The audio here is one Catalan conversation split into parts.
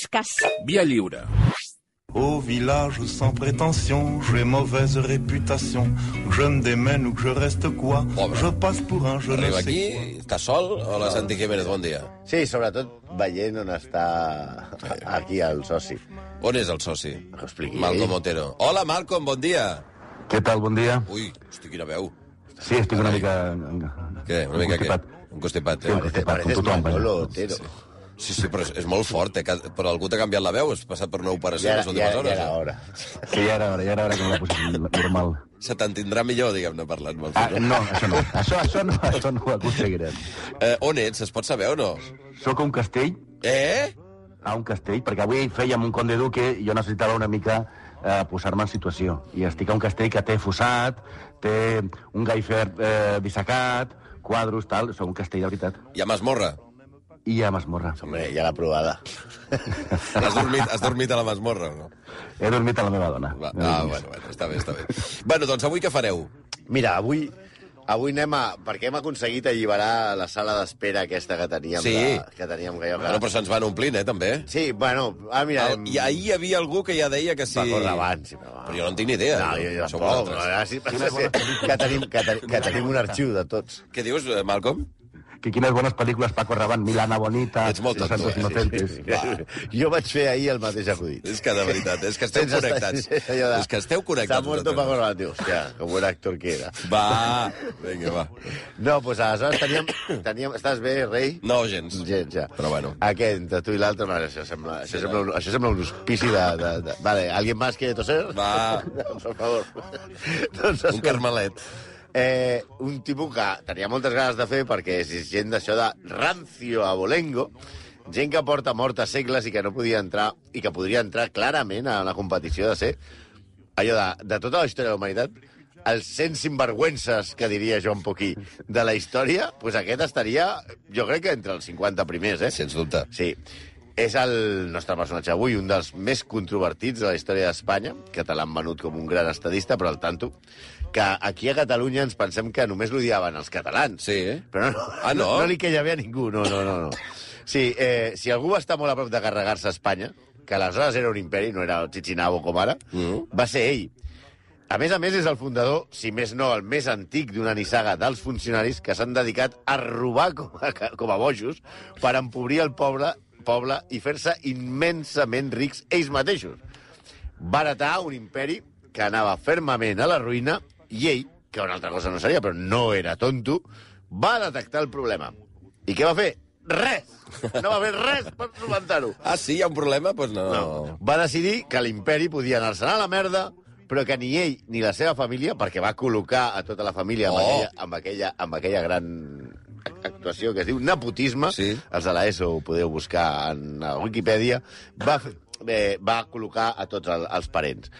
mosques. Via lliure. Au village sans prétention, j'ai mauvaise réputation. Je me démène ou que je reste quoi Pobre. Je passe pour un je ne Arriba sais aquí, quoi. està sol o la Santi Jiménez? Bon dia. Sí, sobretot veient on està aquí el soci. On és el soci? Que ho expliqui Malcom ell. Otero. Hola, Malcom, bon dia. Què tal, bon dia? Ui, hosti, quina veu. Sí, estic una Carai. mica... Què? Una mica què? constipat. Un constipat, Sí, eh? un constipat, com Pareces tothom. Manolo. Otero. Sí, sí, però és, és molt fort, eh? Però algú t'ha canviat la veu? Has passat per una operació Ja les últimes ja, hores? ja era eh? hora. Sí, ja era hora, ja era hora que me la posessin normal. Se t'entendrà millor, diguem-ne, parlant el Ah, no, això no. Això, això no, això no ho aconseguirem. Eh, on ets? Es pot saber o no? Soc a un castell, Eh? a un castell, perquè avui fèiem un conde duque i jo necessitava una mica eh, posar-me en situació. I estic a un castell que té fossat, té un gaifer eh, dissecat, quadros, tal... Soc un castell de veritat. Hi ha masmorra. I ha masmorra. Hombre, ja l'ha provada. Has dormit, has dormit a la masmorra, o no? He dormit amb la meva dona. Va, ah, bueno, bueno, està bé, està bé. Bueno, doncs avui què fareu? Mira, avui avui anem a... Perquè hem aconseguit alliberar la sala d'espera aquesta que teníem. Sí. De, que teníem que jo... Bueno, però se'ns van omplint, eh, també. Sí, bueno, ah, mira... El, I ahir hi havia algú que ja deia que sí... Paco Rabanne, sí, però... Però jo no en tinc ni idea. No, jo, jo tampoc. No, sí, que, tenim, que, tenim, que tenim un arxiu de tots. Què dius, eh, Malcolm? Que quines bones pel·lícules, Paco Rabanne, Milana Bonita... Ets molt Los tonto, Santos eh? Inocentes. Va. Jo vaig fer ahir el mateix acudit. És que, de veritat, és que esteu connectats. de- És que esteu connectats. S'ha vosaltres. Paco Rabanne. Diu, hòstia, com un actor que era. Va, vinga, va. No, doncs aleshores teníem... teníem estàs bé, rei? No, gens. Gens, ja. Però bueno. Aquest, entre tu i l'altre, no, això sembla, això, sembla un, això sembla un hospici de, de, de... Vale, ¿alguien más quiere toser? Va. Por favor. doncs, Un carmelet. Eh, un tipus que tenia moltes ganes de fer perquè és gent d'això de rancio abolengo, gent que porta mort a segles i que no podia entrar, i que podria entrar clarament a la competició de ser allò de, de tota la història de la humanitat, els 100 sinvergüences, que diria Joan Poquí, de la història, pues aquest estaria, jo crec que entre els 50 primers, eh? Sens dubte. Sí. És el nostre personatge avui, un dels més controvertits de la història d'Espanya, que te l'han venut com un gran estadista, però al tanto, que aquí a Catalunya ens pensem que només l'odiaven els catalans. Sí, eh? Però no, Ah, no? no, no li queia bé a ningú, no, no, no. no. Sí, eh, si algú va estar molt a prop de carregar-se a Espanya, que aleshores era un imperi, no era el Chichinabo com ara, Mhm. va ser ell. A més a més, és el fundador, si més no, el més antic d'una nissaga dels funcionaris que s'han dedicat a robar com a, com a bojos per empobrir el poble, poble i fer-se immensament rics ells mateixos. Baratar un imperi que anava fermament a la ruïna i ell, que una altra cosa no seria, però no era tonto, va detectar el problema. I què va fer? Res! No va fer res per solucionar-ho. Ah, sí, hi ha un problema? Doncs pues no. No. Va decidir que l'imperi podia anar-se'n a la merda, però que ni ell ni la seva família, perquè va col·locar a tota la família amb, Oh. aquella, amb, aquella, amb aquella gran actuació que es diu nepotisme, Sí. els de l'ESO ho podeu buscar en la Wikipedia, va, eh, va col·locar a tots el, els parents.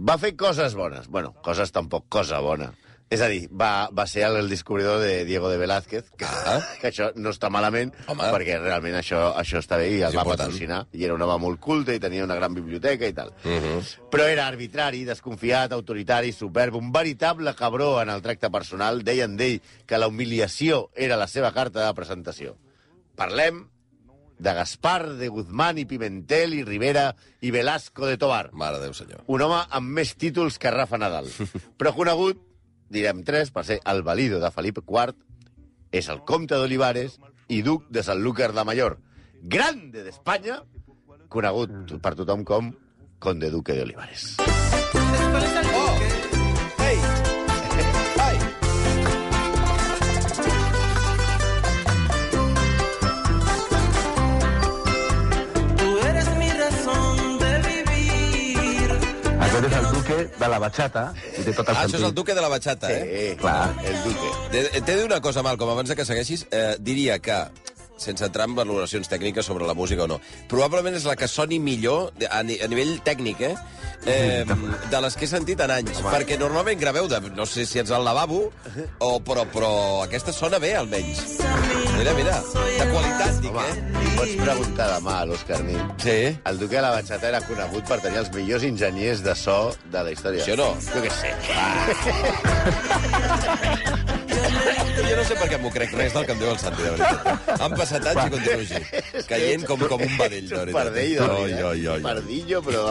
Va fer coses bones. Bueno, coses tampoc cosa bona. És a dir, va, va ser el, el descobridor de Diego de Velázquez, que, Ah. que això no està malament, Home. perquè realment això, això està bé i el És va patrocinar. I era un home molt culte i tenia una gran biblioteca i tal. Uh -huh. Però era arbitrari, desconfiat, autoritari, superb, un veritable cabró en el tracte personal. Deien d'ell que la humiliació era la seva carta de presentació. Parlem de Gaspar, de Guzmán i Pimentel i Rivera i Velasco de Tobar. Mare de Déu, senyor. Un home amb més títols que Rafa Nadal. Però conegut, direm tres, per ser el valido de Felip IV, és el comte d'Olivares i duc de Sanlúcar de Mallor. Grande d'Espanya, conegut per tothom com conde duque de Olivares. Aquest és el duque de la bachata, i té tot el Ah, això és el duque de la bachata, eh? Eh, Clar. el duque. T'he t'he de dir una cosa, Malcom, abans de que segueixis, eh, diria que sense entrar en valoracions tècniques sobre la música o no. Probablement és la que soni millor, a, ni- a nivell tècnic, eh? eh de les que he sentit en anys. Home. Perquè normalment graveu de, no sé si ets al lavabo, o, però, però aquesta sona bé, almenys. Mira, mira, de qualitat, dic, Home, eh? li pots preguntar demà a l'Òscar Nin. Sí. El duque de la Bachata era conegut per tenir els millors enginyers de so de la història. Sí o no? Jo què sé. No sé per què m'ho crec res del que em diu el Santi, de veritat. Han passat anys i continuo així. Caient com, com un vedell, de veritat. pardell, de Oi, veritat. oi, oi. Pardillo, però.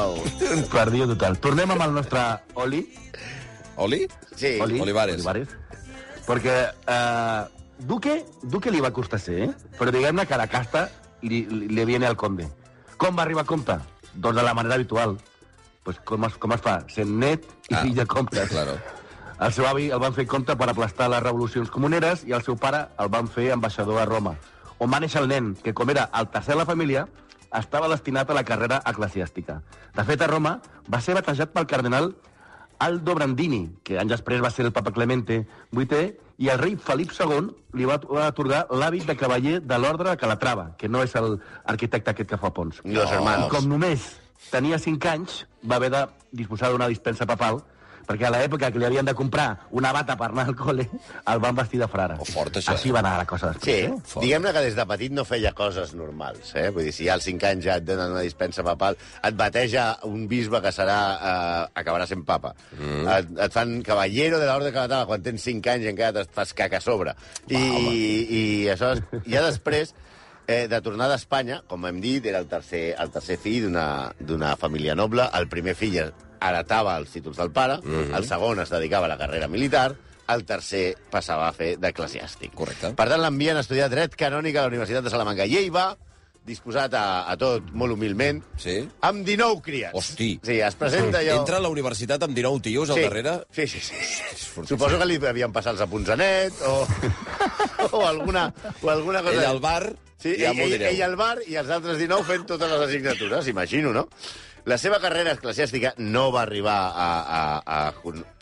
Un pardillo total. Tornem amb el nostre Oli. Oli? Sí. Oli Olivares. Olivares. Perquè eh, Duque, Duque li va costar ser, eh? però diguem-ne que la casta li, li, li viene al conde. Com va arribar a compte? Doncs de la manera habitual. Pues com, es, com es fa? Sent net i Ah, fill de comptes. claro. El seu avi el van fer compte per aplastar les revolucions comuneres i el seu pare el van fer ambaixador a Roma, on va néixer el nen, que com era el tercer de la família, estava destinat a la carrera eclesiàstica. De fet, a Roma va ser batejat pel cardenal Aldo Brandini, que anys després va ser el papa Clemente VIII, i el rei Felip II li va atorgar l'hàbit de cavaller de l'ordre de Calatrava, que no és l'arquitecte aquest que fa ponts. Los hermanos. Com només tenia 5 anys, va haver de disposar d'una dispensa papal, perquè a l'època que li havien de comprar una bata per anar al col·le, el van vestir de frare. Oh, fort, això, Així eh? va anar la cosa Sí, després, eh? Fort. diguem-ne que des de petit no feia coses normals, eh? Vull dir, si ja als 5 anys ja et donen una dispensa papal, et bateja un bisbe que serà, eh, acabarà sent papa. Mm. Et, et fan cavallero de l'ordre Calatava quan tens 5 anys i encara et fas caca a sobre. I, i això, ja després, eh, de tornar d'Espanya, com hem dit, era el tercer, el tercer fill d'una d'una família noble. El primer fill heretava els títols del pare, mm -hmm. el segon es dedicava a la carrera militar, el tercer passava a fer d'eclesiàstic. Correcte. Per tant, l'envien a estudiar dret canònic a la Universitat de Salamanca. I ell va, disposat a, a tot, molt humilment, Sí? amb 19 criats. Hosti. Sí, es presenta allò... Entra a la universitat amb 19 tios al sí. darrere? Sí, sí, sí. fortíssim. Suposo que li havien passat els apunts a net o, o, alguna, o alguna cosa... Ell al bar, Sí, ja ell, ell, ell al bar i els altres 19 fent totes les assignatures, imagino, no? La seva carrera eclesiàstica no va arribar a, a, a,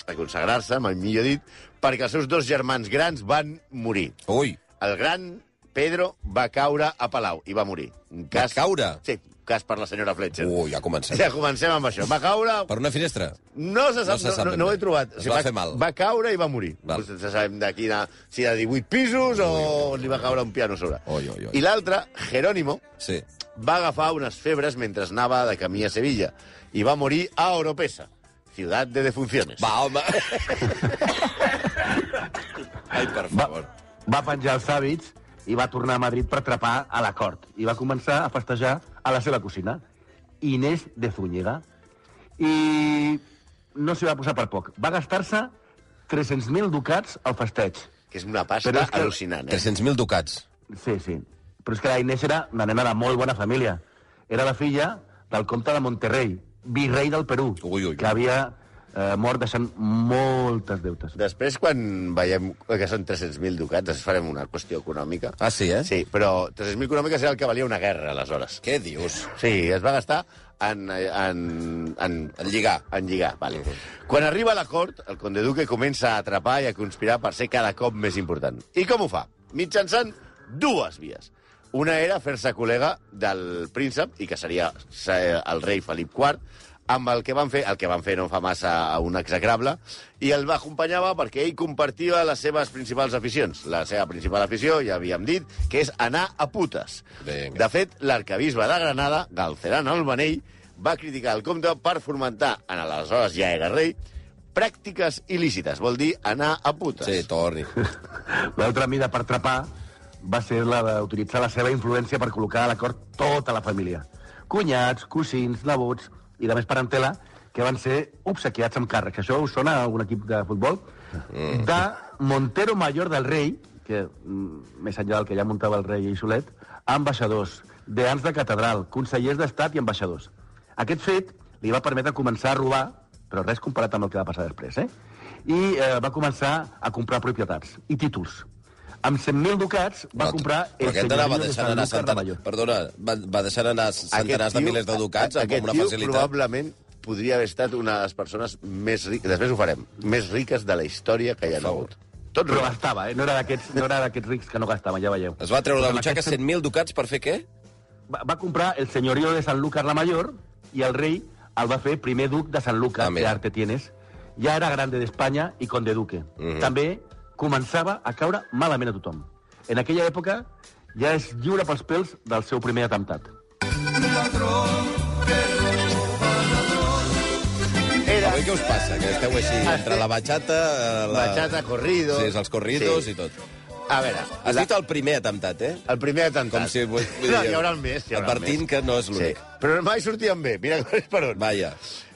a consagrar-se, mai millor dit, perquè els seus dos germans grans van morir. Ui, El gran Pedro va caure a Palau i va morir. Un cas... caure? Sí, cas per la senyora Fletcher. ui, ja comencem. Ja comencem amb això. Va caure... Per una finestra? No se sap, No se sap no, no, no ho he trobat. Es va va, fer mal. Va caure i va morir. Val. No se sabem de quina, si de 18 pisos o li va caure un piano sobre. Oi, oi, oi. I l'altre, Jerónimo, Sí. Va agafar unes febres mentre anava de camí a Sevilla i va morir a Oropesa, ciutat de defunciones. Va, home. Ai, per Va, favor. va penjar els hàbits i va tornar a Madrid per trepar a la cort. I va començar a festejar a la seva cosina, Inés de Zúñiga. I no s'hi va posar per poc. Va gastar-se 300.000 ducats al festeig. Que és una pasta és que- al·lucinant, eh? 300.000 ducats. Sí, sí. Però és que la Inés era una nena de molt bona família. Era la filla del comte de Monterrey, virrei del Perú, Ui, ui. que havia eh, mort deixant moltes deutes. Després, quan veiem que són 300.000 ducats, després farem una qüestió econòmica. Ah, sí, eh? Sí, però 300.000 econòmiques era el que valia una guerra, aleshores. Què dius? Sí, es va gastar en, en, en, En lligar. en lligar, vale. Quan arriba a la cort, el conde duque comença a atrapar i a conspirar per ser cada cop més important. I com ho fa? Mitjançant dues vies. Una era fer-se col·lega del príncep, i que seria eh, el rei Felip IV, amb el que van fer, el que van fer no fa massa a un execrable, i el va acompanyava perquè ell compartia les seves principals aficions. La seva principal afició, ja havíem dit, que és anar a putes. Vinga. De fet, l'arcabisbe de Granada, Galceran Albanell, va criticar el comte per fomentar, en l'aleshores ja era rei, pràctiques il·lícites, vol dir anar a putes. Sí, torni. L'altra mida per trepar va ser la d'utilitzar la seva influència per col·locar a l'acord tota la família. Cunyats, cosins, nebots i de més parentela que van ser obsequiats amb càrrecs. Això us sona a algun equip de futbol? Mm. De Montero Mayor del Rei, que mm, més enllà del que ja muntava el rei i Solet, ambaixadors, deans de catedral, consellers d'estat i ambaixadors. Aquest fet li va permetre començar a robar, però res comparat amb el que va passar després, eh? I eh, va començar a comprar propietats i títols. Amb 100.000 ducats va comprar Però el aquest senyorio de deixant Sant anar Lucas centenars... Perdona, va, va deixant anar centenars de milers de ducats amb, aquest amb una tio facilitat. probablement podria haver estat una de les persones més riques, després ho farem, més riques de la història que hi ha hagut. Tot Però gastava, eh? No era d'aquests no era d'aquests rics que no gastaven, ja veieu. Es va treure de la butxaca aquests 100.000 ducats per fer què? Va, va comprar el senyorio de Sant Lucas la Mayor i el rei el va fer primer duc de Sant Lucas, Ah, que arte tienes. Ja era grande d'Espanya i conde duque. Mhm. També començava a caure malament a tothom. En aquella època ja és lliure pels pèls del seu primer atemptat. Era avui què us passa? Que esteu així, entre la bachata... eh, La... Bachata, corrido... Sí, els corridos Sí. i tot. A veure, Has la- dit el primer atemptat, eh? el primer atemptat. Com si... Vull, vull No, hi haurà el més. Hi haurà el Advertint més. que no és Sí, l'únic. però mai sortien bé. Mira per on. Vaja.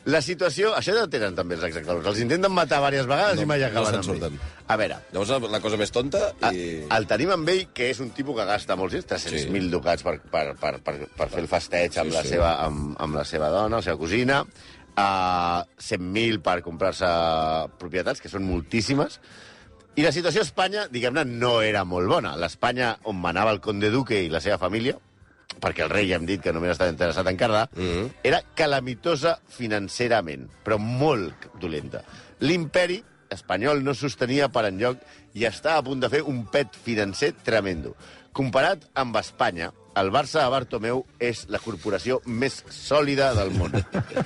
La situació... Això ja tenen també els exalcadors. Els intenten matar diverses vegades No, i mai no acaben se'n amb ell. A veure, Llavors, la- cosa més tonta a- i... el tenim amb ell, que és un tipus que gasta molts diners, 300.000 Sí. ducats per, per, per, per, per fer el festeig amb, Sí, la sí. seva, amb, amb la seva dona, la seva cosina, uh, 100.000 per comprar-se propietats, que són moltíssimes, i la situació a Espanya, diguem-ne, no era molt bona. L'Espanya on manava el conde Duque i la seva família, perquè el rei ja hem dit que només estava interessat en Cardà, mm. -hmm. era calamitosa financerament, però molt dolenta. L'imperi espanyol no sostenia per enlloc i està a punt de fer un pet financer tremendo. Comparat amb Espanya, el Barça de Bartomeu és la corporació més sòlida del món.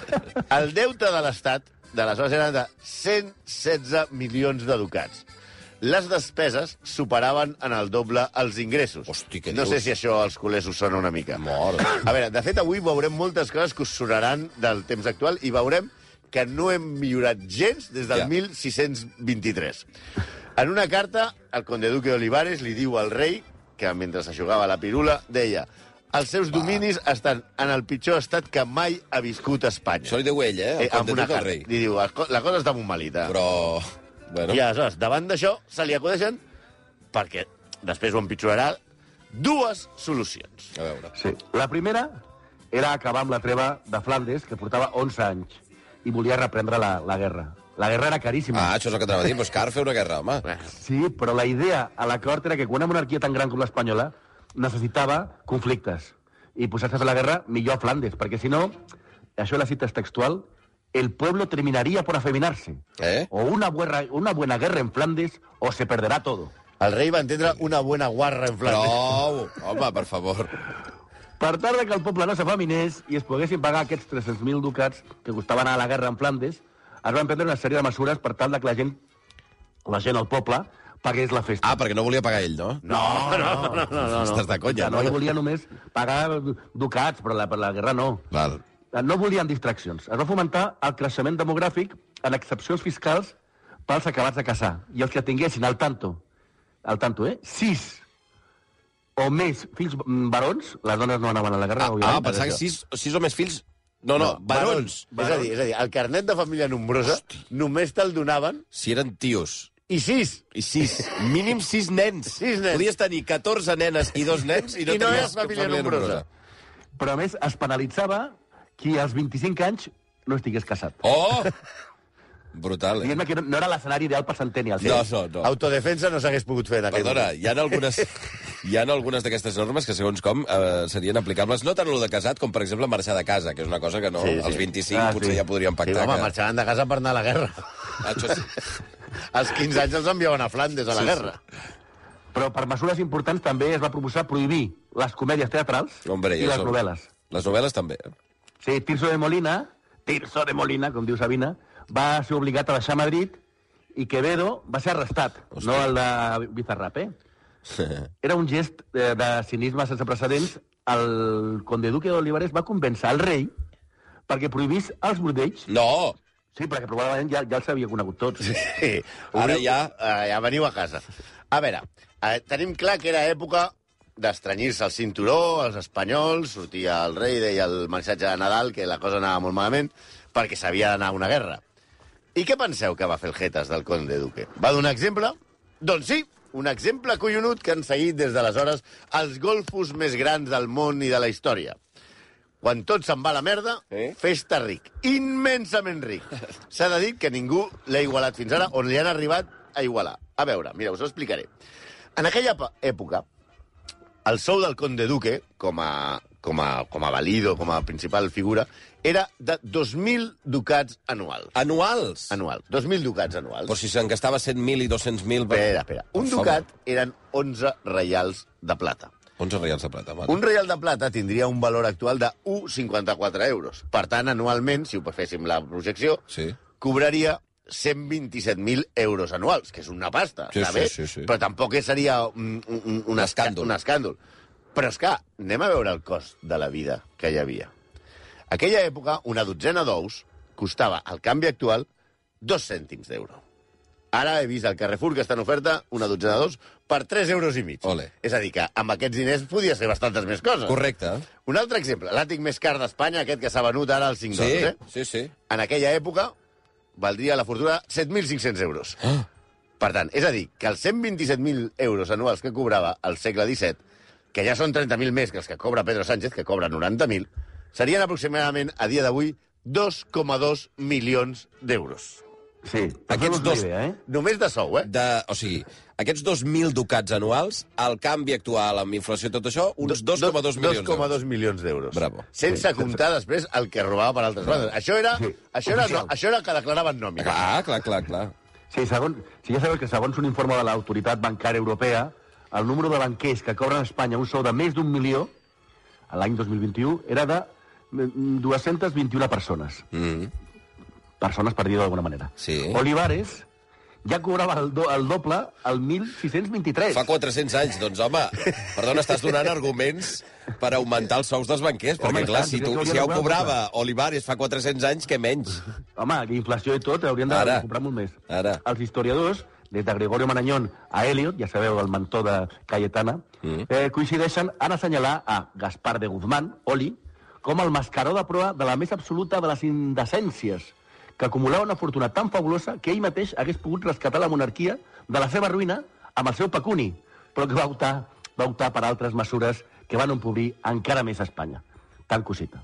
El deute de l'Estat d'aleshores era de 116 milions de ducats. Les despeses superaven en el doble els ingressos. Hosti, què no dius? sé si això als culers us sona una mica. Mort. A veure, de fet, avui veurem moltes coses que us sonaran del temps actual i veurem que no hem millorat gens des del Ja. 1623. En una carta, el conde duque d'Olivares li diu al rei que mentre s'aixugava la pirula, deia els seus dominis estan en el pitjor estat que mai ha viscut Espanya. Això li diu ell, eh? El Eh, amb una carta. rei. Li diu, "Es co- la cosa està molt malita. Però... Bueno, I aleshores, davant d'això, se li acudeixen, perquè després ho empitjorarà, dues solucions. a veure. Sí. La primera era acabar amb la treva de Flandes, que portava 11 anys, i volia reprendre la, la guerra. La guerra era caríssima. Ah, això és el que t'anava a dir. Pues car fer una guerra, home. Sí, però la idea a la cort era que una monarquia tan gran com l'espanyola necessitava conflictes. I posar-se a fer la guerra millor a Flandes, perquè si no, això la cita és textual, el pueblo terminaría por afeminarse. Eh? O una buena, una buena guerra en Flandes o se perderá todo. El rei va entendre una buena guarra en Flandes. Prou! Home, per favor. Per tal de que el poble no s'afaminés i es poguessin pagar aquests 300.000 ducats que costaven a la guerra en Flandes, es van prendre una sèrie de mesures per tal de que la gent, la gent al poble, pagués la festa. Ah, perquè no volia pagar ell, no? No, no, no, no, no, no. Estàs de conya, no, no? volia només pagar ducats, però la, per la guerra no. Val. No volien distraccions. Es va fomentar el creixement demogràfic en excepcions fiscals pels acabats de casar. I els que tinguessin al tanto, al tanto, eh? Sis o més fills mm, barons, les dones no anaven a la guerra, Ah, ah pensava que sis, sis o més fills... No, no, barons. És a dir, és a dir, el carnet de família nombrosa només te'l donaven Si eren tios. i sis. I sis. Mínim sis nens. Sis nens. Podies tenir 14 nenes i dos nens i no, I no tenies eres família nombrosa. Però, a més, es penalitzava qui als 25 anys no estigués casat. Oh! Brutal, eh? Diguem-ne que no, no era l'escenari ideal per Centennial. No, no, no. Autodefensa no s'hagués pogut fer en aquell Perdona, moment. hi ha algunes, hi ha algunes d'aquestes normes que, segons com, eh, serien aplicables, no tant lo de casat, com, per exemple, marxar de casa, que és una cosa que no, Sí, sí. als 25 Ah, potser sí. ja podríem Sí, pactar. home, que... marxaven de casa per anar a la guerra. Ah, això sí. Als 15 anys els enviaven a Flandes a la Sí, sí. guerra. Però per mesures importants també es va proposar prohibir les comèdies teatrals Hombre, i les novel·les. Les novel·les també. eh? Sí, Tirso de Molina, Tirso de Molina, com diu Sabina, va ser obligat a deixar Madrid i Quevedo va ser arrestat, Hosti. no el de Bizarrap, eh? Era un gest de, de cinisme sense precedents. El conde duque d'Olivares va convèncer el rei perquè prohibís els bordells. No! Sí, perquè probablement ja, ja els havia conegut tots. Sí. Ara ja- eh, ja veniu a casa. A veure, eh, tenim clar que era època d'estranyir-se el cinturó, els espanyols, sortia el rei, deia el missatge de Nadal, que la cosa anava molt malament, perquè s'havia d'anar a una guerra. I què penseu que va fer el Getas del conde Duque? Va donar exemple? Doncs sí, un exemple collonut que han seguit des d'aleshores els golfos més grans del món i de la història. Quan tot se'n va a la merda, Eh? fes-te ric. Immensament ric. S'ha de dir que ningú l'ha igualat fins ara, on li han arribat a igualar. A veure, mira, us ho explicaré. En aquella època, el sou del conde Duque, com a, com a, com a valido, com a principal figura, era de 2.000 ducats anuals. Anuals! Anual. 2.000 ducats anuals. Però si se'n gastava 100.000 i 200.000... Per... Espera, espera. Un Per ducat eren 11 reials de plata. 11 reials de plata, vale. Un reial de plata tindria un valor actual de 1,54 euros. Per tant, anualment, si ho féssim la projecció, Sí. cobraria 127.000 euros anuals, que és una pasta, Sí, sí, sí, sí. Però tampoc seria un, un, un, escàndol. Un escàndol. Però és que anem a veure el cost de la vida que hi havia. Aquella època, una dotzena d'ous costava, al canvi actual, dos cèntims d'euro. Ara he vist al Carrefour que està en oferta una dotzena d'os per 3 euros i mig. Ole. És a dir, que amb aquests diners podia ser bastantes més coses. Correcte. Un altre exemple, l'àtic més car d'Espanya, aquest que s'ha venut ara als 5 Sí, dòlars, eh? sí, sí. En aquella època valdria la fortuna 7.500 euros. Ah. Per tant, és a dir, que els 127.000 euros anuals que cobrava al segle XVII, que ja són 30.000 més que els que cobra Pedro Sánchez, que cobra 90.000, serien aproximadament, a dia d'avui, 2,2 milions d'euros. Sí, Aquests dos- idea, eh? Només de sou, eh? De, o sigui, aquests 2.000 ducats anuals, al canvi actual amb inflació i tot això, uns 2,2 milions d'euros. 2,2 milions d'euros. Bravo. Sense comptar després el que robava per altres bandes. Això era, Sí, això era, no, això era que declaraven nòmina. Clar, clar, clar, clar. Sí, segons, sí, ja sabeu que segons un informe de l'autoritat bancària europea, el número de banquers que cobren a Espanya un sou de més d'un milió, l'any 2021, era de mm, 221 persones. Mm. Persones, per dir-ho d'alguna manera. Sí. Olivares ja cobrava el, do, el doble al 1623. Fa 400 anys, doncs, home, perdona, estàs donant arguments per augmentar els sous dels banquers, perquè, Home, clar, tant, si, tu, si ja ho cobrava Olivares fa 400 anys, què menys? Home, inflació i tot, haurien de Ara. comprar molt més. Ara. Els historiadors, des de Gregorio Marañón a Elliot, ja sabeu, el mentor de Cayetana, mm. eh, coincideixen en assenyalar a Gaspar de Guzmán, Oli, com el mascaró de proa de la més absoluta de les indecències, que acumulava una fortuna tan fabulosa que ell mateix hagués pogut rescatar la monarquia de la seva ruïna amb el seu pecuni, però que va optar, va optar per altres mesures que van empobrir encara més Espanya. Tan cosita.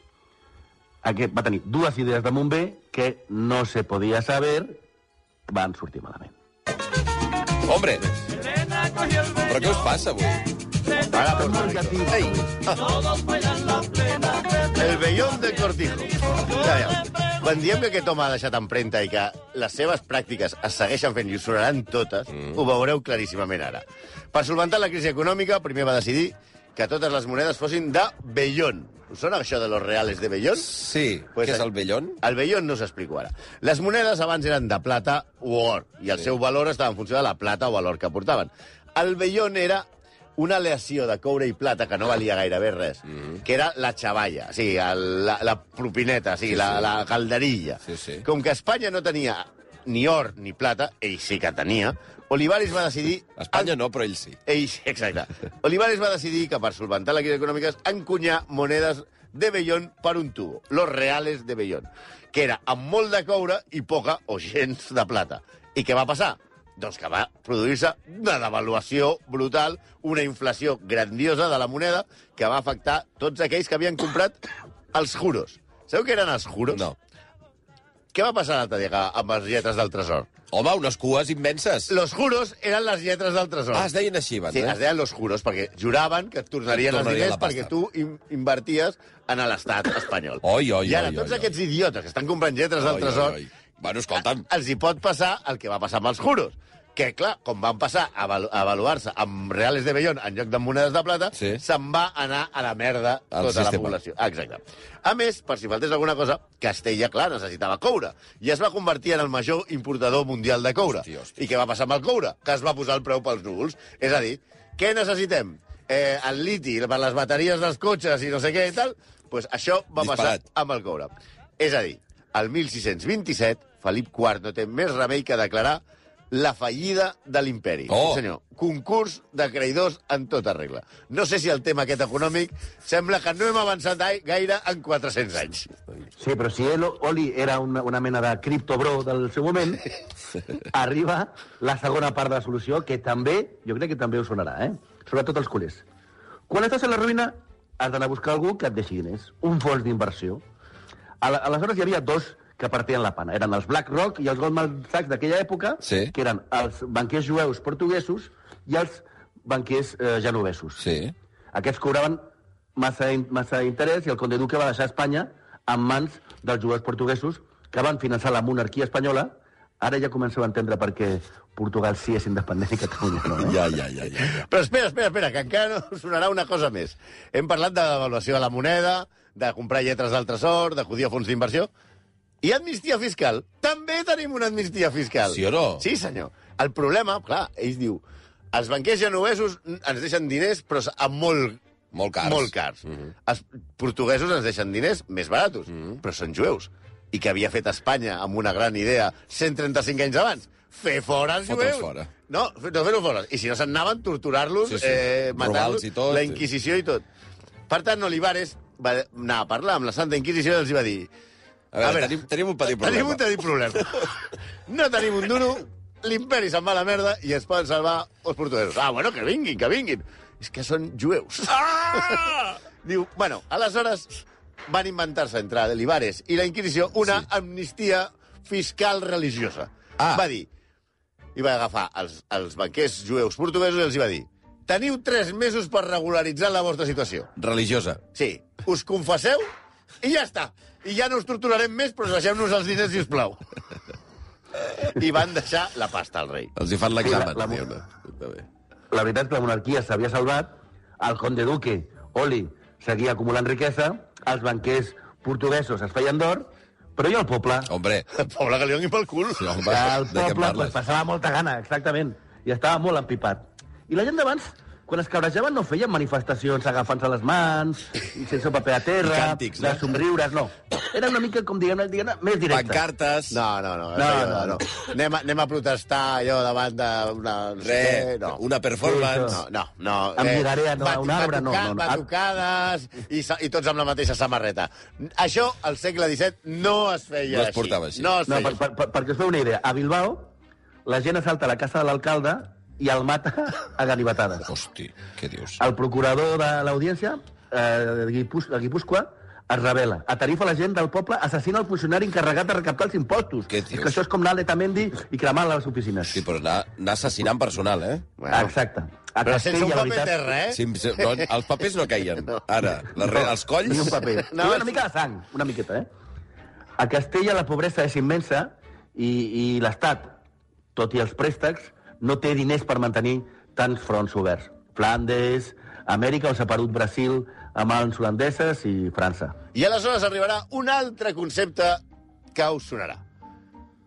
Aquest va tenir dues idees de Montbé que no se podia saber, van sortir malament. Hombre, però què us passa avui? Para por. Ei, ah. El vellón de Cortijo. Ja, ja. Quan diem que aquest home ha deixat empremta i que les seves pràctiques es segueixen fent i us sonaran totes, mm. ho veureu claríssimament ara. Per solventar la crisi econòmica, primer va decidir que totes les monedes fossin de vellón. Us sona això de los reales de vellón? Sí, Pues què és el- el vellón? El vellón no us explico ara. Les monedes abans eren de plata o or, i el Sí. seu valor estava en funció de la plata o valor que portaven. El vellón era una aleació de coure i plata que no valia gairebé res, que era la xavalla, o sigui, el, la, la propineta, o sigui, Sí, la, sí. la calderilla. Sí, sí. Com que Espanya no tenia ni or ni plata, ell sí que tenia, Olivares va decidir... Espanya no, però ell sí. Ell, sí, exacte. Olivares va decidir que per solventar la crisi econòmica encunyar monedes de vellón per un tubo, los reales de vellón, que era amb molt de coure i poca o gens de plata. I què va passar? Doncs que va produir-se una devaluació brutal, una inflació grandiosa de la moneda que va afectar tots aquells que havien comprat els juros. Sabeu què eren els juros? No. Què va passar l'altre dia amb les lletres del tresor? Home, unes cues immenses. Los juros eren les lletres del tresor. Ah, es deien així, abans, Sí, eh? es deien los juros, perquè juraven que et tornarien els diners perquè tu in inverties en l'estat espanyol. Oi, oi, I ara oi, tots oi, aquests idiotes que estan comprant lletres del Oi, tresor, oi, oi. Bueno, escolta'm, els hi pot passar el que va passar amb els juros. Que, clar, com van passar a a avaluar-se amb reales de vellón en lloc de monedes de plata, Sí. se'n va anar a la merda Al tota la sistema. població. Ah, Exacte. A més, per si faltés alguna cosa, Castella, clar, necessitava coure. I es va convertir en el major importador mundial de coure. Hosti, hosti. I què va passar amb el coure? Que es va posar el preu pels núvols. És a dir, què necessitem? Eh, el liti per les bateries dels cotxes i no sé què i tal? pues això va Disparat. passar amb el coure. És a dir, el 1627, Felip IV no té més remei que declarar la fallida de l'imperi. Oh. Sí, senyor. Concurs de creïdors en tota regla. No sé si el tema aquest econòmic sembla que no hem avançat gai- gaire en 400 anys. Sí, però si el Oli era una, una mena de criptobro del seu moment, arriba la segona part de la solució, que també, jo crec que també us sonarà, eh? Sobretot els culers. Quan estàs a la ruïna, has d'anar a buscar algú que et deixi diners, un fons d'inversió. Al- Aleshores hi havia dos que partien la pana. Eren els BlackRock i els Goldman Sachs d'aquella època, Sí. que eren els banquers jueus portuguesos i els banquers eh, genovesos. Sí. Aquests cobraven massa, massa interès i el conde Duque va deixar Espanya en mans dels jueus portuguesos que van finançar la monarquia espanyola. Ara ja comenceu a entendre per què Portugal sí és independent i Catalunya no. Eh? Ja, ja, ja, ja. ja. Però espera, espera, espera, que encara no sonarà una cosa més. Hem parlat de devaluació de la moneda, de comprar lletres del tresor, d'acudir a fons d'inversió. I amnistia fiscal? També tenim una amnistia fiscal. Sí o no? Sí, senyor. El problema, clar, ells diu, els banquers genovesos ens deixen diners, però amb molt, Molt cars. molt cars. Mhm. Els portuguesos ens deixen diners més baratos, però són jueus. i que havia fet Espanya amb una gran idea 135 anys abans. Fer fora els jueus. fora. No, no fer-ho fora. I si no se'n anaven, torturar-los, Sí, sí. eh, matar-los, la Inquisició i tot. Per tant, Olivares va anar a parlar amb la Santa Inquisició i els va dir... A veure, tenim, tenim un petit problema. Tenim un petit problema. No tenim un duro, l'imperi se'n va a la merda i es poden salvar els portuguesos. Ah, bueno, que vinguin, que vinguin. És que són jueus. Ah! Diu, bueno, aleshores van inventar-se entre Olivares i la Inquisició una sí. amnistia fiscal religiosa. Ah. Va dir, i va agafar els, els banquers jueus portuguesos i els hi va dir teniu tres mesos per regularitzar la vostra situació. Religiosa. Sí, us confesseu i ja està. I ja no us torturarem més, però deixem-nos els diners, si us plau. I van deixar la pasta al rei. Els hi fan l'examen. Sí, la- la- bé. La veritat és que la monarquia s'havia salvat, el conde duque, Oli, seguia acumulant riquesa, els banquers portuguesos es feien d'or, però i el poble? Hombre, El poble que li doni pel cul. sí, home, el poble pues, passava molta gana, exactament, i estava molt empipat. I la gent d'abans, quan es cabrejaven, no feien manifestacions agafant-se les mans, i sense paper a terra, I càntics, no? de somriures, no. Era una mica, com diguem-ne, diguem més directe. Pancartes. No, no, no. No, no, no, no, no. no. Anem, a, anem a protestar allò davant d'una... No sé què, no. una performance. No, no, no. Lligaré a no- a un arbre, no, no, no. Batucades i, i tots amb la mateixa samarreta. Això, al segle XVII, no es feia No es així. portava així. No es No, feia per, per, per, perquè us feu una idea, a Bilbao la gent assalta la casa de l'alcalde i el mata a ganivetades. Hosti, què dius? El procurador de l'audiència eh, de, Guipús, de Guipúscoa es revela. A Tarifa la gent del poble assassina el funcionari encarregat de recaptar els impostos. Què És dius? que això és com anar a l'Etamendi i cremar les oficines. Sí, però anar, anar assassinant personal, eh? Bueno. Exacte. A Però sense un Castella, la paper veritat, terra, eh? Sí, sí, no, els papers no caien. Ara, la, re- els colls... Ni un paper. No, No, és- una mica de sang, una miqueta, eh? A Castella la pobresa és immensa i, i l'Estat, tot i els préstecs, no té diners per mantenir tants fronts oberts. Flandes, Amèrica, o s'ha perdut Brasil amb mans holandeses i França. I aleshores arribarà un altre concepte que us sonarà.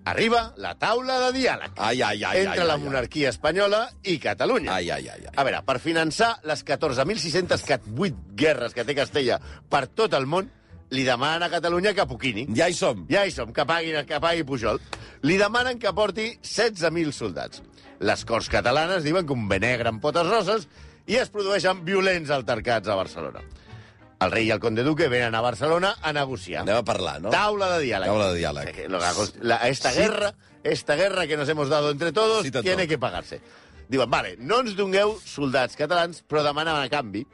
Arriba la taula de diàleg Ai, ai, ai, entre ai, la ai, ai. monarquia espanyola i Catalunya. Ai, ai, ai, ai. A veure, per finançar les 14.608 guerres que té Castella per tot el món, li demanen a Catalunya que poquini. Ja hi som. Ja hi som, que pagui, que pagui Pujol. Li demanen que porti 16.000 soldats. Les Corts catalanes diuen que un bé negre amb potes roses i es produeixen violents altercats a Barcelona. El rei i el conde duque venen a Barcelona a negociar. Anem a parlar, no? Taula de diàleg. Taula de diàleg. La- la- esta guerra, esta guerra que nos hemos dado entre todos, Sí, tot. tiene que pagarse. Diuen, vale, no ens dongueu soldats catalans, però demanen a canvi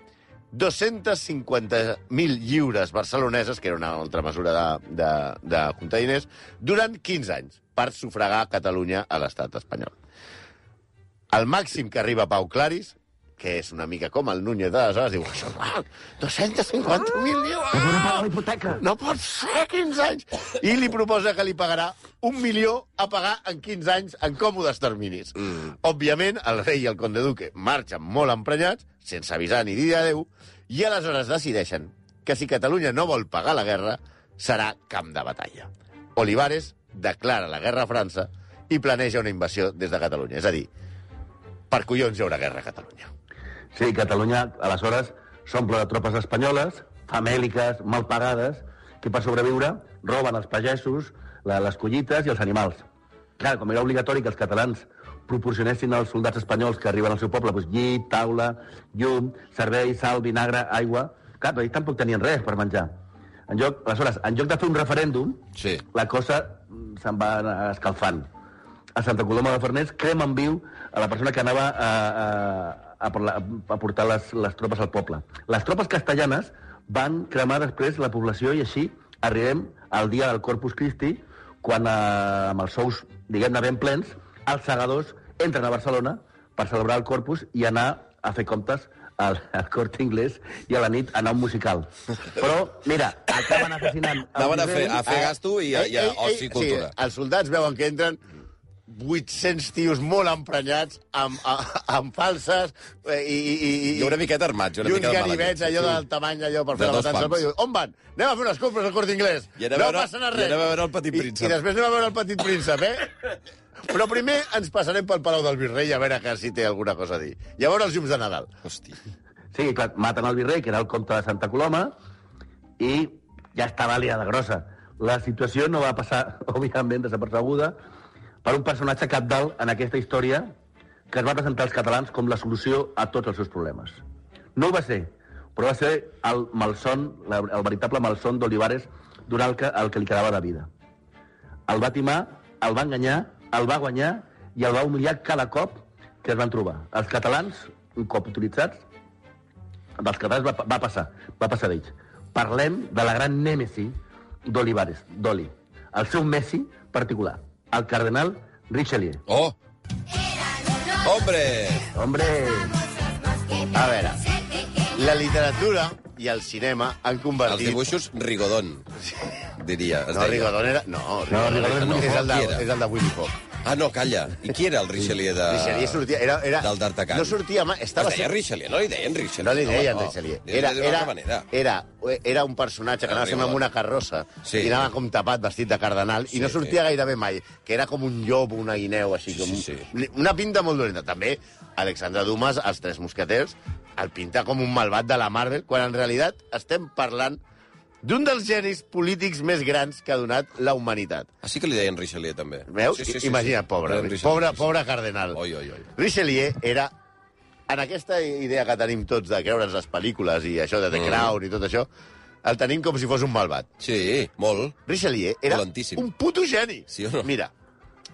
250.000 lliures barceloneses, que era una altra mesura de, de, de juntar diners, durant 15 anys, per sufragar Catalunya a l'estat espanyol. El màxim que arriba Pau Claris, que és una mica com el Núñez d'aleshores, diu, això, ah, 250.000 lliures! No podem pagar la hipoteca. No pot ser 15 anys! I li proposa que li pagarà un milió a pagar en 15 anys en còmodes terminis. Mm. Òbviament, el rei i el conde duque marxen molt emprenyats, sense avisar ni dir adeu, i aleshores decideixen que si Catalunya no vol pagar la guerra, serà camp de batalla. Olivares declara la guerra a França i planeja una invasió des de Catalunya. És a dir, per collons hi haurà guerra a Catalunya. Sí, Catalunya, aleshores, s'omple de tropes espanyoles, famèliques, mal pagades, que per sobreviure roben els pagesos, la, les collites i els animals. Clar, com era obligatori que els catalans proporcionessin als soldats espanyols que arriben al seu poble doncs, llit, taula, llum, servei, sal, vinagre, aigua... Clar, però ells tampoc tenien res per menjar. En lloc, aleshores, en lloc de fer un referèndum, Sí. la cosa se'n va escalfant. A Santa Coloma de Farners cremen viu a la persona que anava a, a, a, a portar les, les tropes al poble. Les tropes castellanes van cremar després la població i així arribem al dia del Corpus Christi, quan eh, amb els sous, diguem-ne, ben plens, els segadors entren a Barcelona per celebrar el Corpus i anar a fer comptes al, al Corte Inglés i a la nit anar a un musical. Però, mira, acaben assassinant... Anaven a fer, a fer gasto i, a, i a oci i cultura. Sí, els soldats veuen que entren 800 tios molt emprenyats amb, a, amb falses eh, i, i, i, I una miqueta armats, una i uns ganivets allò del tamany allò per De fer la matança. I diu, On van? Anem a fer unes compres al Corte Inglés. I a no veure- passa i res. anem a veure el Petit I- Príncep. I, després anem a veure el Petit Príncep, eh? Però primer ens passarem pel Palau del Virrei a veure que si té alguna cosa a dir. I a veure els llums de Nadal. Hosti. Sí, clar, maten el virrei, que era el comte de Santa Coloma, i ja estava liada grossa. La situació no va passar, òbviament, desapercebuda per un personatge capdalt en aquesta història que es va presentar als catalans com la solució a tots els seus problemes. No ho va ser, però va ser el malson, el veritable malson d'Olivares durant el que, el que li quedava de vida. El va timar, el va enganyar, el va guanyar i el va humiliar cada cop que es van trobar. Els catalans, un cop utilitzats, dels catalans va, va passar, va passar d'ells. Parlem de la gran nèmesi d'Olivares, d'Oli. El seu Messi particular, el cardenal Richelieu. Oh! Hombre! Hombre, A veure, la literatura i el cinema han Els convertit... dibuixos Rigodon, diria. Es No, deia. Rigodon era... No, Rigodon, Rigodon no, és el de, era? és el de Willy Fogg. Ah, no, calla. I qui era el Richelieu de... Richelieu sortia... Era, era, Del D'Artagnan. No sortia mai... Estava Es deia Richelieu, no li deien Richelieu. No li deien home, Richelieu. Li Era, era, era, era un personatge que anava sempre amb una carrossa Sí. i anava com tapat, vestit de cardenal, Sí, i no sortia sí. gairebé mai, que era com un llop, una guineu, així com... Sí, sí. Una pinta molt dolenta. També Alexandre Dumas, els Tres Mosqueters, el pinta com un malvat de la Marvel, quan en realitat estem parlant d'un dels genis polítics més grans que ha donat la humanitat. Sí que li deien Richelieu, també. Veus? Sí, sí, sí, Imagina't, sí. pobre, Richelieu, pobre, sí, pobre cardenal. Oi, oi, oi. Richelieu era... En aquesta idea que tenim tots de creure'ns les pel·lícules i això de The Mm. Crown i tot això, el tenim com si fos un malvat. Sí, molt. Richelieu era Valentíssim. un puto geni. Sí o no? Mira,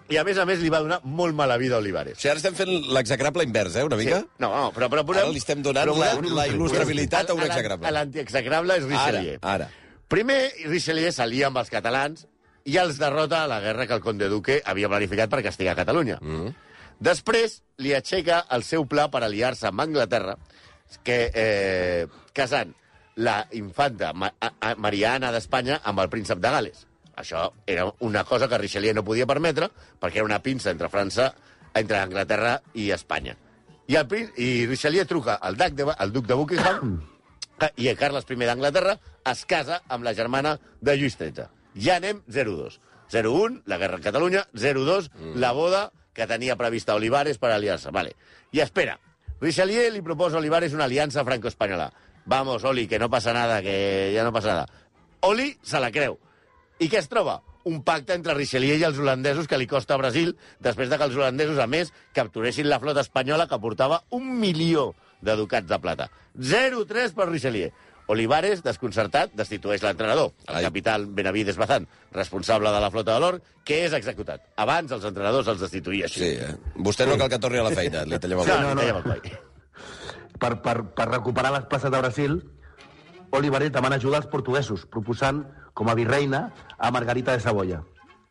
i a més a més li va donar molt mala vida a O Olivares. sigui, ara estem fent l'execrable invers, eh, una mica? No, no, però, però Ara li estem donant però la, la il·lustrabilitat a un l'an- execrable. L'antiexecrable és Richelieu. Ara, ara. Primer, Richelieu s'alia amb els catalans i els derrota a la guerra que el conde Duque havia planificat per castigar Catalunya. Mm. Després li aixeca el seu pla per aliar-se amb Anglaterra, que, eh, casant la infanta Ma Mariana d'Espanya amb el príncep de Gales. Això era una cosa que Richelieu no podia permetre, perquè era una pinça entre França, entre Anglaterra i Espanya. I, el, i Richelieu truca al duc de, al duc de Buckingham i el Carles I d'Anglaterra es casa amb la germana de Lluís XIII. Ja anem 0-2. 0-1, la guerra a Catalunya, 0-2, mm. la boda que tenia prevista Olivares per aliar-se. Vale. I espera, Richelieu li proposa a Olivares una aliança franco-espanyola. Vamos, Oli, que no passa nada, que ja no passa nada. Oli se la creu. I què es troba? Un pacte entre Richelieu i els holandesos que li costa a Brasil, després de que els holandesos, a més, capturessin la flota espanyola que portava un milió de ducats de plata. 0-3 per Richelieu. Olivares, desconcertat, destitueix l'entrenador, el Ai. capital Benavides Bazán, responsable de la flota de l'or, que és executat. Abans els entrenadors els destituïa així. Sí, eh? Vostè no cal que torni a la feina, li tallem el No, coll. no, no. no. per, per, per recuperar les places de Brasil, Olivares demana ajuda als portuguesos, proposant com a virreina a Margarita de Savoia.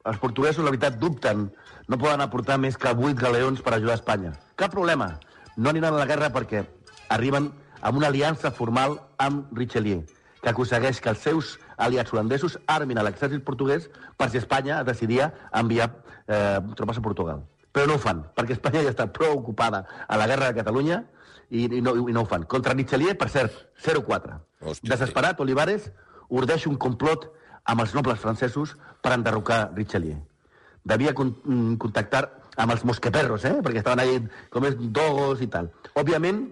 Els portuguesos, la veritat, dubten. No poden aportar més que 8 galeons per ajudar a Espanya. Cap problema. No aniran a la guerra perquè arriben amb una aliança formal amb Richelieu, que aconsegueix que els seus aliats holandesos armin a l'exèrcit portuguès per si Espanya decidia enviar eh, tropes a Portugal. Però no ho fan, perquè Espanya ja està prou ocupada a la guerra de Catalunya i, i, no, i no ho fan. Contra Richelieu, per cert, 0-4. Hòstia, Desesperat, Olivares ordeix un complot amb els nobles francesos per enderrocar Richelieu. Devia con mm, contactar amb els mosqueperros, eh? perquè estaven allà com és dogos i tal. Òbviament,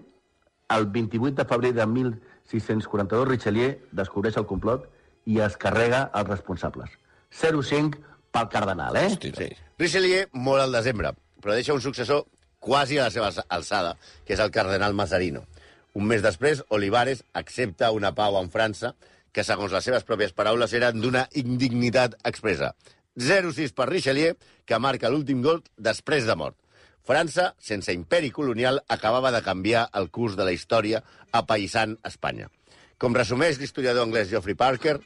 el 28 de febrer de 1642, Richelieu descobreix el complot i es carrega els responsables. 0-5 pel cardenal, eh? Hosti, Sí. Richelieu mor al desembre, però deixa un successor quasi a la seva alçada, que és el cardenal Mazarino. Un mes després, Olivares accepta una pau amb França que, segons les seves pròpies paraules, era d'una indignitat expressa. 0-6 per Richelieu, que marca l'últim gol després de mort. França, sense imperi colonial, acabava de canviar el curs de la història apaïsant Espanya. Com resumeix l'historiador anglès Geoffrey Parker,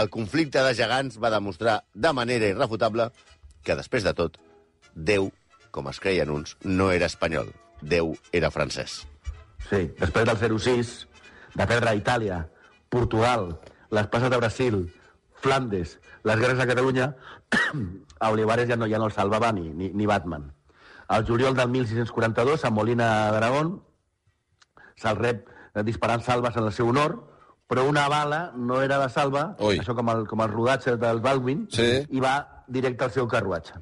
el conflicte de gegants va demostrar de manera irrefutable que, després de tot, Déu, com es creien uns, no era espanyol. Déu era francès. Sí, després del 0-6, de perdre a Itàlia, Portugal, les passes de Brasil, Flandes, les guerres a Catalunya, a Olivares ja no, ja no el salvava ni, ni, ni Batman. Al juliol del 1642, a Molina d'Aragón, se'l rep eh, disparant salves en el seu honor, però una bala no era de salva, Ui. això com el, com el rodatge del Baldwin, Sí. i va directe al seu carruatge.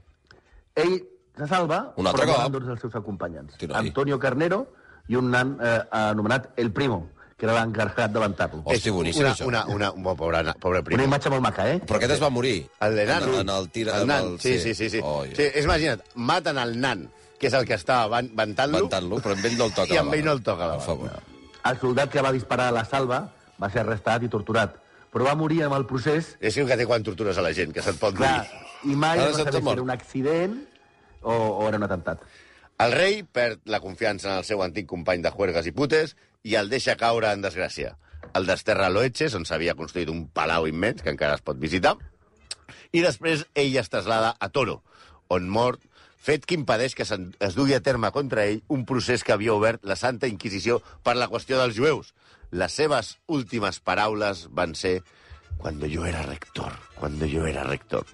Ell se salva, Un altre però cop. dos dels seus acompanyants. Hosti, noi. Antonio Carnero i un nan eh, anomenat El Primo, que era l'encarregat de ventar-lo. Hosti, boníssim, una, això. una, una, una, pobre, pobre Una primo. imatge molt maca, eh? Però aquest es va morir. El de nan. En, en el tir... El nan, el- sí, sí, sí. sí. Oh, sí és, imagina't, maten el nan, que és el que estava ventant-lo, Ventant-lo, però amb ell no el toca i amb ell no el toca la Per favor. El soldat que va disparar a la salva va ser arrestat i torturat, però va morir amb el procés, És el que té quan tortures a la gent, que se't pot clar, morir. i mai Ara va saber si era un accident o, o era un atemptat. El rei perd la confiança en el seu antic company de juergues i putes i el deixa caure en desgràcia. El desterra a Loeches, on s'havia construït un palau immens, que encara es pot visitar, i després ell es traslada a Toro, on mor, fet que impedeix que es dugui a terme contra ell un procés que havia obert la Santa Inquisició per la qüestió dels jueus. Les seves últimes paraules van ser «Cuando yo era rector, cuando yo era rector».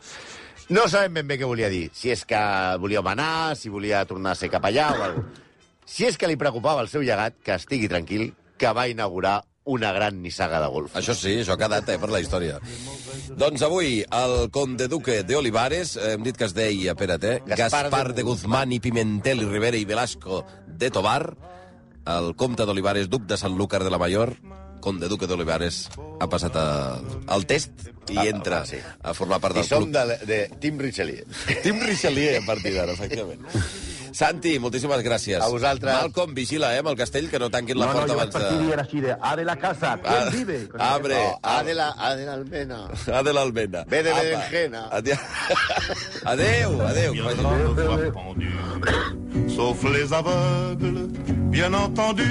No sabem ben bé què volia dir. Si és que volia manar, si volia tornar a ser capellà o alguna Si és que li preocupava el seu llegat, que estigui tranquil, que va inaugurar una gran nissaga de golf. Això sí, això ha quedat eh, per la història. Doncs avui, el conde duque de Olivares, eh, hem dit que es deia, espera't, eh? Gaspar Gaspar, de de Guzmán i Pimentel i Rivera i Velasco de Tobar, el comte d'Olivares, duc de Sant Lúcar de la Mayor, conde duque d'Olivares, ha passat a, al test i Ah, entra va, sí. a formar part I del som club. de, de Tim Richelieu. Tim Richelieu, a partir d'ara, efectivament. Santi, moltíssimes gràcies. A vosaltres. Malcom, vigila, eh, amb el castell, que no tanquin la no, no, porta jo vaig abans partir de... dient així de, a de la casa, Ah, ¿quién vive? abre. No, A de la, a de la Almena. A de l'Almena. Ve de berenjena. Adéu, adéu. adéu. pendu, sauf les aveugles, bien entendu.